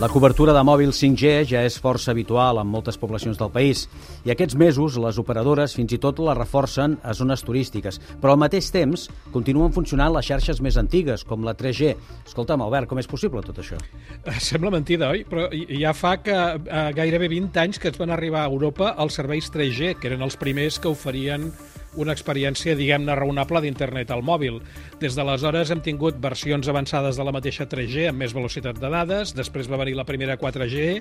La cobertura de mòbil 5G ja és força habitual en moltes poblacions del país i aquests mesos les operadores fins i tot la reforcen a zones turístiques, però al mateix temps continuen funcionant les xarxes més antigues, com la 3G. Escolta'm, Albert, com és possible tot això? Eh, Sembla mentida, oi? Però ja fa que eh, gairebé 20 anys que es van arribar a Europa els serveis 3G, que eren els primers que oferien una experiència, diguem-ne, raonable d'internet al mòbil. Des d'aleshores hem tingut versions avançades de la mateixa 3G amb més velocitat de dades, després va venir la primera 4G,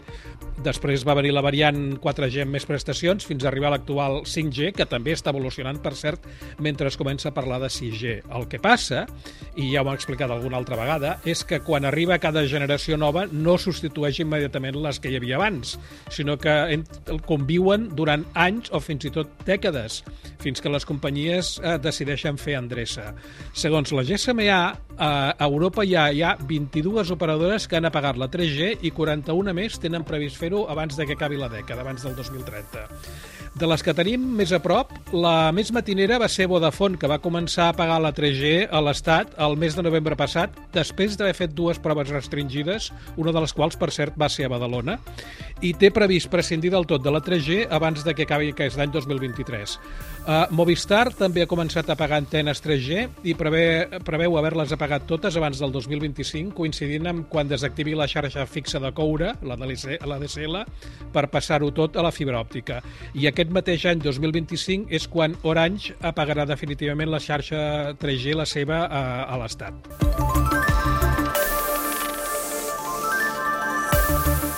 després va venir la variant 4G amb més prestacions, fins a arribar a l'actual 5G, que també està evolucionant, per cert, mentre es comença a parlar de 6G. El que passa, i ja ho hem explicat alguna altra vegada, és que quan arriba cada generació nova no substitueix immediatament les que hi havia abans, sinó que conviuen durant anys o fins i tot dècades, fins que les companyies eh, decideixen fer endreça. Segons la GSMA, a Europa ja hi ha 22 operadores que han apagat la 3G i 41 més tenen previst fer-ho abans de que acabi la dècada, abans del 2030. De les que tenim més a prop, la més matinera va ser Vodafone, que va començar a pagar la 3G a l'Estat el mes de novembre passat, després d'haver fet dues proves restringides, una de les quals, per cert, va ser a Badalona, i té previst prescindir del tot de la 3G abans de que acabi aquest any 2023. Uh, Movistar també ha començat a pagar antenes 3G i preve, preveu haver-les apagat totes abans del 2025, coincidint amb quan desactivi la xarxa fixa de coure, la DSL, per passar-ho tot a la fibra òptica. I aquest mateix any, 2025, és quan Orange apagarà definitivament la xarxa 3G, la seva, a, a l'Estat.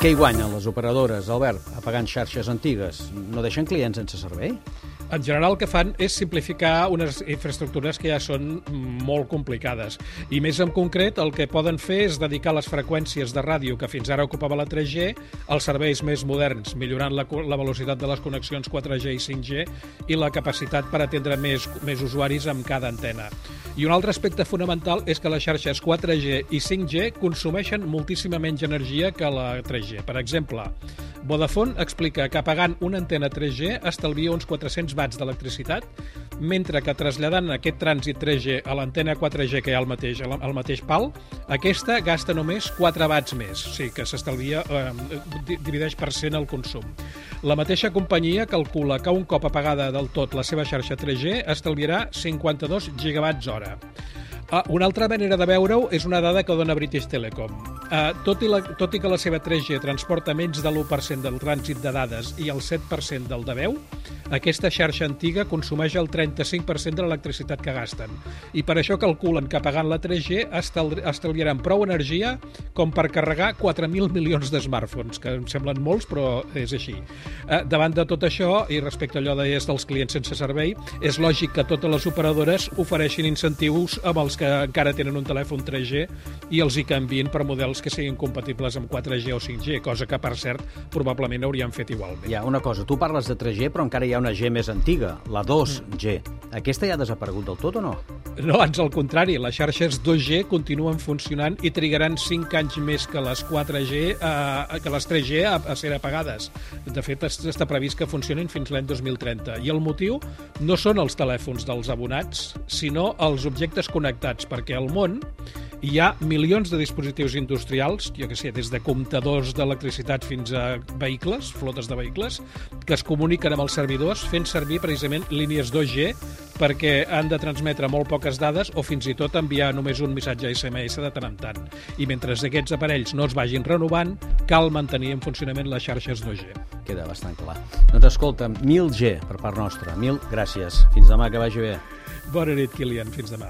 Què hi guanyen les operadores, Albert, apagant xarxes antigues? No deixen clients sense servei? En general el que fan és simplificar unes infraestructures que ja són molt complicades. I més en concret el que poden fer és dedicar les freqüències de ràdio que fins ara ocupava la 3G als serveis més moderns, millorant la, la velocitat de les connexions 4G i 5G i la capacitat per atendre més, més usuaris amb cada antena. I un altre aspecte fonamental és que les xarxes 4G i 5G consumeixen moltíssima menys energia que la 3G. Per exemple, Vodafone explica que apagant una antena 3G estalvia uns 400 watts d'electricitat, mentre que traslladant aquest trànsit 3G a l'antena 4G que hi ha al mateix, al mateix pal, aquesta gasta només 4 watts més, o sigui que s'estalvia, eh, divideix per cent el consum. La mateixa companyia calcula que un cop apagada del tot la seva xarxa 3G estalviarà 52 gigawatts hora. Ah, una altra manera de veure-ho és una dada que dona British Telecom. Uh, tot, i la, tot i que la seva 3G transporta menys de l'1% del trànsit de dades i el 7% del de veu, aquesta xarxa antiga consumeix el 35% de l'electricitat que gasten. I per això calculen que pagant la 3G estalviaran prou energia com per carregar 4.000 milions de smartphones, que em semblen molts, però és així. Uh, davant de tot això, i respecte a allò deies dels clients sense servei, és lògic que totes les operadores ofereixin incentius amb els que encara tenen un telèfon 3G i els hi canvien per models que siguin compatibles amb 4G o 5G, cosa que, per cert, probablement haurien fet igualment. Hi ha una cosa, tu parles de 3G, però encara hi ha una G més antiga, la 2G. Aquesta ja ha desaparegut del tot o no? No, ans al contrari, les xarxes 2G continuen funcionant i trigaran 5 anys més que les 4G, eh, que les 3G a, a ser apagades. De fet, està previst que funcionin fins l'any 2030. I el motiu no són els telèfons dels abonats, sinó els objectes connectats, perquè al món hi ha milions de dispositius industrials, jo que sé, des de comptadors d'electricitat fins a vehicles, flotes de vehicles, que es comuniquen amb els servidors fent servir precisament línies 2G perquè han de transmetre molt poques dades o fins i tot enviar només un missatge SMS de tant en tant. I mentre aquests aparells no es vagin renovant, cal mantenir en funcionament les xarxes 2G. Queda bastant clar. Doncs escolta, 1000G per part nostra. Mil gràcies. Fins demà, que vagi bé. Bona nit, Kilian. Fins demà.